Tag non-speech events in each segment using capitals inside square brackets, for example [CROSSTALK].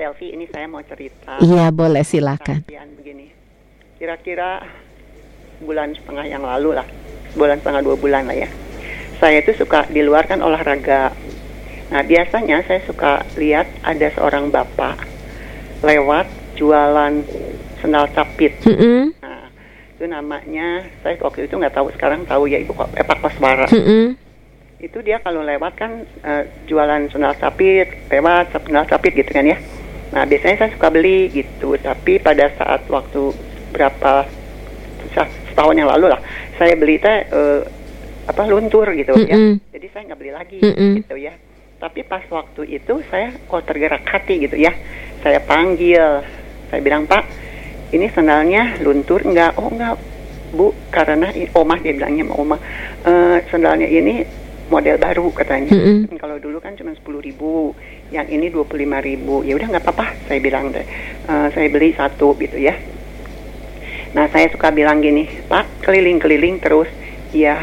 selfie ini saya mau cerita. Iya, boleh silakan. Begini. Kira-kira bulan setengah yang lalu lah, bulan setengah dua bulan lah ya. Saya itu suka di luar kan olahraga. Nah biasanya saya suka lihat ada seorang bapak lewat jualan sendal capit. Mm-mm. Nah itu namanya saya waktu itu nggak tahu sekarang tahu ya ibu Epak Koswara. Mm-mm. Itu dia kalau lewat kan eh, jualan sendal capit, lewat sendal capit gitu kan ya. Nah biasanya saya suka beli gitu, tapi pada saat waktu berapa setahun yang lalu lah, saya beli teh eh, apa luntur gitu ya. Mm-mm. Jadi saya nggak beli lagi Mm-mm. gitu ya. Tapi pas waktu itu saya kok tergerak hati gitu ya. Saya panggil, saya bilang Pak, ini sendalnya luntur enggak? Oh enggak Bu, karena omah dia bilangnya sama omah, "Eh, sendalnya ini model baru katanya. Mm-mm. Kalau dulu kan cuma sepuluh ribu, yang ini dua puluh lima ribu. Ya udah nggak apa-apa, saya bilang deh. "Eh, saya beli satu gitu ya. Nah saya suka bilang gini, Pak keliling-keliling terus, ya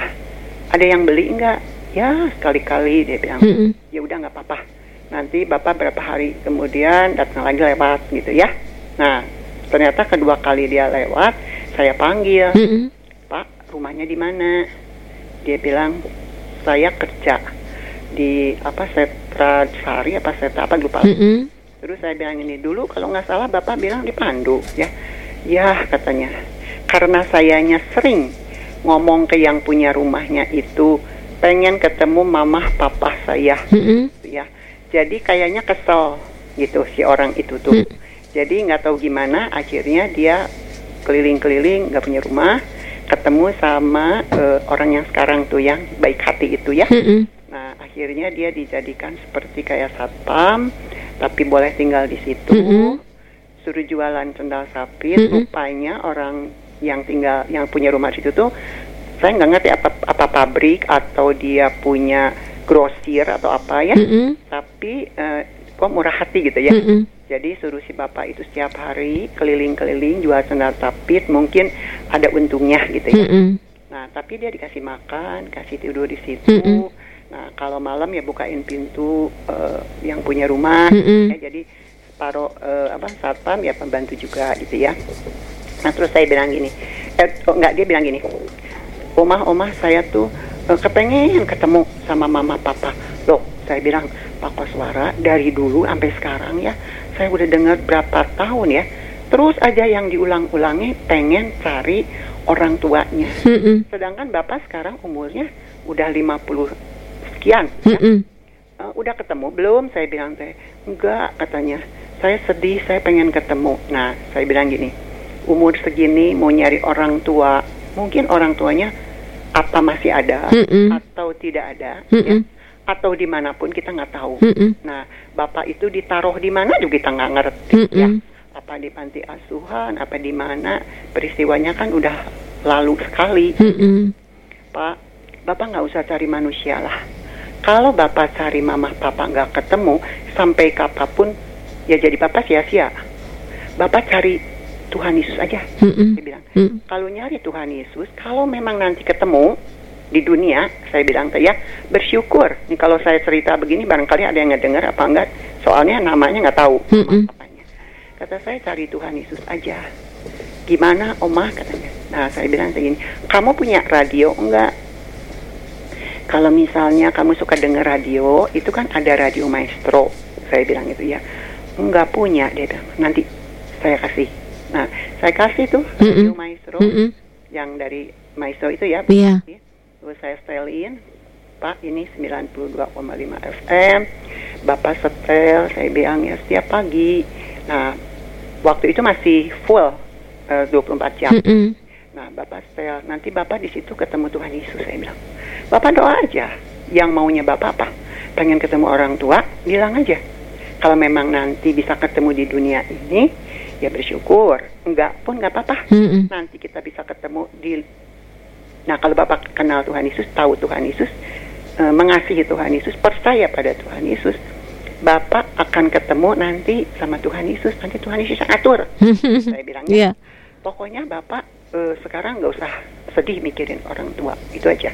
ada yang beli enggak? Ya sekali-kali dia bilang. Mm-mm. Ya udah nggak apa-apa. Nanti bapak berapa hari kemudian datang lagi lewat gitu ya. Nah ternyata kedua kali dia lewat, saya panggil, Mm-mm. Pak rumahnya di mana? Dia bilang saya kerja di apa Setra Sari apa Setra apa lupa. Mm-mm. Terus saya bilang ini dulu kalau nggak salah bapak bilang di Pandu ya. Ya katanya karena sayanya sering ngomong ke yang punya rumahnya itu pengen ketemu mamah papa saya Mm-mm. gitu ya. Jadi kayaknya kesel gitu si orang itu tuh. Hmm. Jadi nggak tahu gimana akhirnya dia keliling-keliling nggak punya rumah ketemu sama eh, orang yang sekarang tuh yang baik hati itu ya. Mm-mm. Nah akhirnya dia dijadikan seperti kayak satpam tapi boleh tinggal di situ. Mm-mm. Suruh jualan sendal sapit. Mm-mm. Rupanya orang yang tinggal yang punya rumah di situ tuh saya nggak ngerti apa apa pabrik atau dia punya grosir atau apa ya Mm-mm. tapi eh, kok murah hati gitu ya. Mm-mm. Jadi suruh si bapak itu setiap hari keliling-keliling jual sendal tapit, mungkin ada untungnya gitu ya. Mm-mm. Nah tapi dia dikasih makan, kasih tidur di situ. Mm-mm. Nah kalau malam ya bukain pintu eh, yang punya rumah, Mm-mm. ya, jadi separuh eh, apa satpam ya pembantu juga gitu ya. Nah terus saya bilang gini, eh oh, enggak dia bilang gini, omah omah saya tuh eh, kepengen ketemu sama mama papa. Loh saya bilang Pak Koswara dari dulu sampai sekarang ya saya udah dengar berapa tahun ya. Terus aja yang diulang-ulangi pengen cari orang tuanya. Mm-mm. Sedangkan Bapak sekarang umurnya udah 50 sekian. ya. Mm-mm. Eh, udah ketemu belum? Saya bilang teh, enggak katanya. Saya sedih, saya pengen ketemu. Nah, saya bilang gini, umur segini mau nyari orang tua, mungkin orang tuanya apa masih ada Mm-mm. atau tidak ada, ya. Atau di mana pun kita nggak tahu. Mm-mm. Nah, bapak itu ditaruh di mana juga kita nggak ngerti ya. Mm-mm. Apa di panti asuhan, apa di mana peristiwanya kan udah lalu sekali. Mm-mm. Pak, bapak nggak usah cari manusia lah. Kalau bapak cari mama papa nggak ketemu, sampai kapan pun ya jadi bapak sia-sia. Bapak cari Tuhan Yesus aja. Mm-mm. Saya bilang, Mm. kalau nyari Tuhan Yesus, kalau memang nanti ketemu di dunia, saya bilang ya bersyukur. Nih kalau saya cerita begini, barangkali ada yang ngedengar apa enggak. Soalnya namanya nggak tahu. Mm-mm. papanya. Kata saya cari Tuhan Yesus aja. Gimana Oma katanya. Nah saya bilang kayak gini, kamu punya radio enggak? Kalau misalnya kamu suka dengar radio, itu kan ada radio maestro. Saya bilang itu ya. Enggak punya, dia bilang. Nanti saya kasih. Nah, saya kasih tuh radio Mm-mm. maestro Mm-mm. yang dari maestro itu ya. Iya. Terus saya setelin, Pak ini 92,5 FM. Bapak setel, saya bilang ya setiap pagi. Nah, waktu itu masih full eh, 24 jam. Mm-mm. Nah, Bapak setel, nanti Bapak di situ ketemu Tuhan Yesus, saya bilang. Bapak doa aja. Yang maunya Bapak apa? Pengen ketemu orang tua, bilang aja. Kalau memang nanti bisa ketemu di dunia ini, ya bersyukur. Enggak pun nggak apa-apa. Mm-mm. Nanti kita bisa ketemu di... Nah, kalau Bapak kenal Tuhan Yesus, tahu Tuhan Yesus, eh, mengasihi Tuhan Yesus, percaya pada Tuhan Yesus, Bapak akan ketemu nanti sama Tuhan Yesus. Nanti Tuhan Yesus yang atur. [LAUGHS] Saya bilangnya. Iya. pokoknya bapak eh, sekarang nggak usah sedih mikirin orang tua. Itu aja.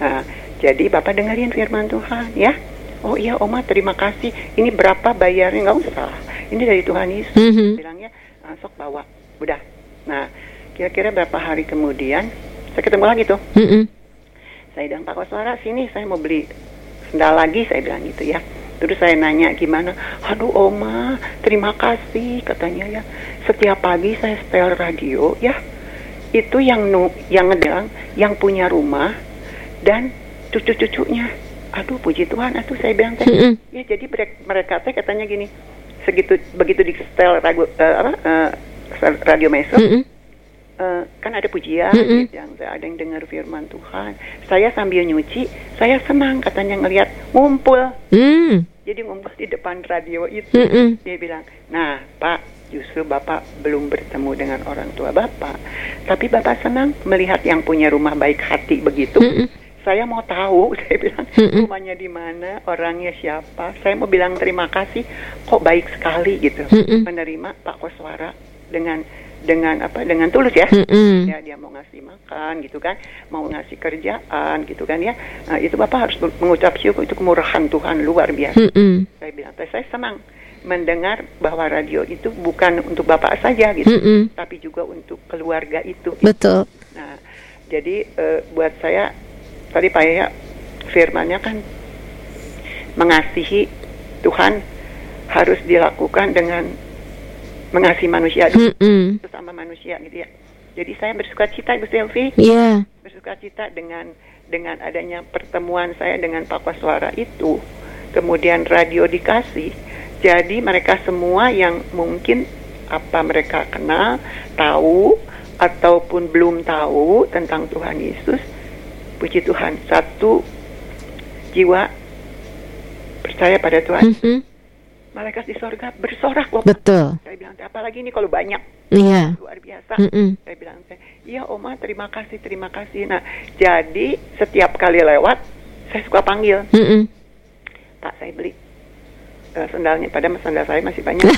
Nah jadi bapak dengerin firman Tuhan ya. Oh iya oma terima kasih. Ini berapa bayarnya? Nggak usah. Ini dari Tuhan Yesus. Mhm. bilangnya "Ah, sok bawa. Udah. Nah kira-kira berapa hari kemudian saya ketemu lagi tuh. Mm-mm. saya bilang Pak Koswara sini saya mau beli sendal lagi saya bilang gitu ya. Terus saya nanya gimana? Aduh Oma terima kasih katanya ya. Setiap pagi saya setel radio ya. Itu yang nu yang ngedelang yang punya rumah dan cucu-cucunya. Aduh puji Tuhan aduh saya bilang teh. Ya jadi mereka, teh katanya gini segitu begitu di setel radio apa eh, radio meso Mm-mm. Eh, kan ada pujian Mm-mm. yang ada yang dengar firman Tuhan. Saya sambil nyuci, saya senang katanya ngelihat ngumpul. Mm. Jadi ngumpul di depan radio itu. Mm-mm. Dia bilang, "Nah, Pak, justru Bapak belum bertemu dengan orang tua Bapak, tapi Bapak senang melihat yang punya rumah baik hati begitu." Mm-mm. Saya mau tahu, [LAUGHS] saya bilang Mm-mm. rumahnya di mana, orangnya siapa. Saya mau bilang terima kasih, kok baik sekali gitu Mm-mm. menerima Pak Koswara dengan dengan apa dengan tulus ya Mm-mm. ya dia mau ngasih makan gitu kan mau ngasih kerjaan gitu kan ya nah, itu bapak harus mengucap syukur itu kemurahan Tuhan luar biasa Mm-mm. saya bilang "Teh, saya senang mendengar bahwa radio itu bukan untuk bapak saja gitu Mm-mm. tapi juga untuk keluarga itu Betul. nah jadi eh, buat saya tadi pak ya firmannya kan mengasihi Tuhan harus dilakukan dengan mengasihi manusia dulu Mm-mm. sesama manusia gitu ya. Jadi saya bersuka cita Ibu Selvi, Iya. bersuka cita dengan dengan adanya pertemuan saya dengan Pak Koswara itu. Kemudian radio dikasih. Jadi mereka semua yang mungkin apa mereka kenal, tahu ataupun belum tahu tentang Tuhan Yesus, puji Tuhan, satu jiwa percaya pada Tuhan. Mhm. Malaikat di sorga bersorak loh. Betul. Saya bilang, apalagi ini kalau banyak Iya. luar biasa. Mm-mm. Saya bilang, iya Oma terima kasih, terima kasih. Nah, jadi setiap kali lewat, saya suka panggil, Mm-mm. Pak saya beli eh, sendalnya, padahal sendal saya masih banyak. [LAUGHS]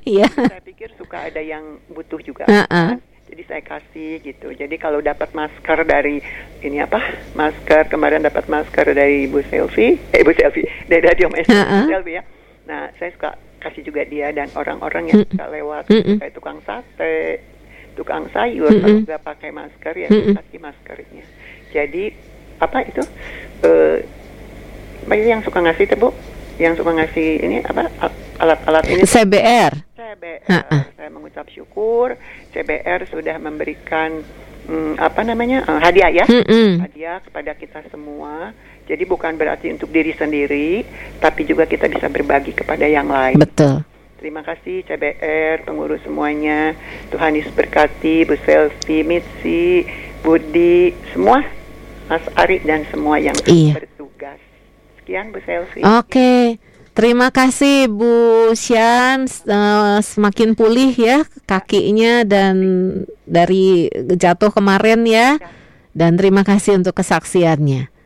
Iya. saya pikir suka ada yang butuh juga. Uh-uh. kan. Jadi saya kasih gitu. Jadi kalau dapat masker dari ini apa? Masker kemarin dapat masker dari Ibu Selvi, eh Ibu Selvi [LAUGHS] dari Radio Mas Uh-uh. Selvi ya. Nah, saya suka kasih juga dia dan orang-orang yang suka lewat Mm-mm. kayak tukang sate, tukang sayur Mm-mm. kalau nggak pakai masker ya kasih maskernya. Jadi apa itu? Eh itu yang suka ngasih tuh, Bu? Yang suka ngasih ini apa? al- Alat-alat ini CBR. CBR. Ha-ha. Saya mengucap syukur CBR sudah memberikan hmm, apa namanya eh, hadiah ya, Mm-mm. hadiah kepada kita semua. Jadi bukan berarti untuk diri sendiri, tapi juga kita bisa berbagi kepada yang lain. Betul. Terima kasih CBR, pengurus semuanya. Tuhan Yesus berkati, Bu Selvi, Mitzi, Budi, semua, Mas Ari dan semua yang Iya. bertugas. Sekian Bu Selvi. Oke. Terima kasih Bu Sian Eh, semakin pulih ya kakinya dan dari jatuh kemarin ya dan terima kasih untuk kesaksiannya.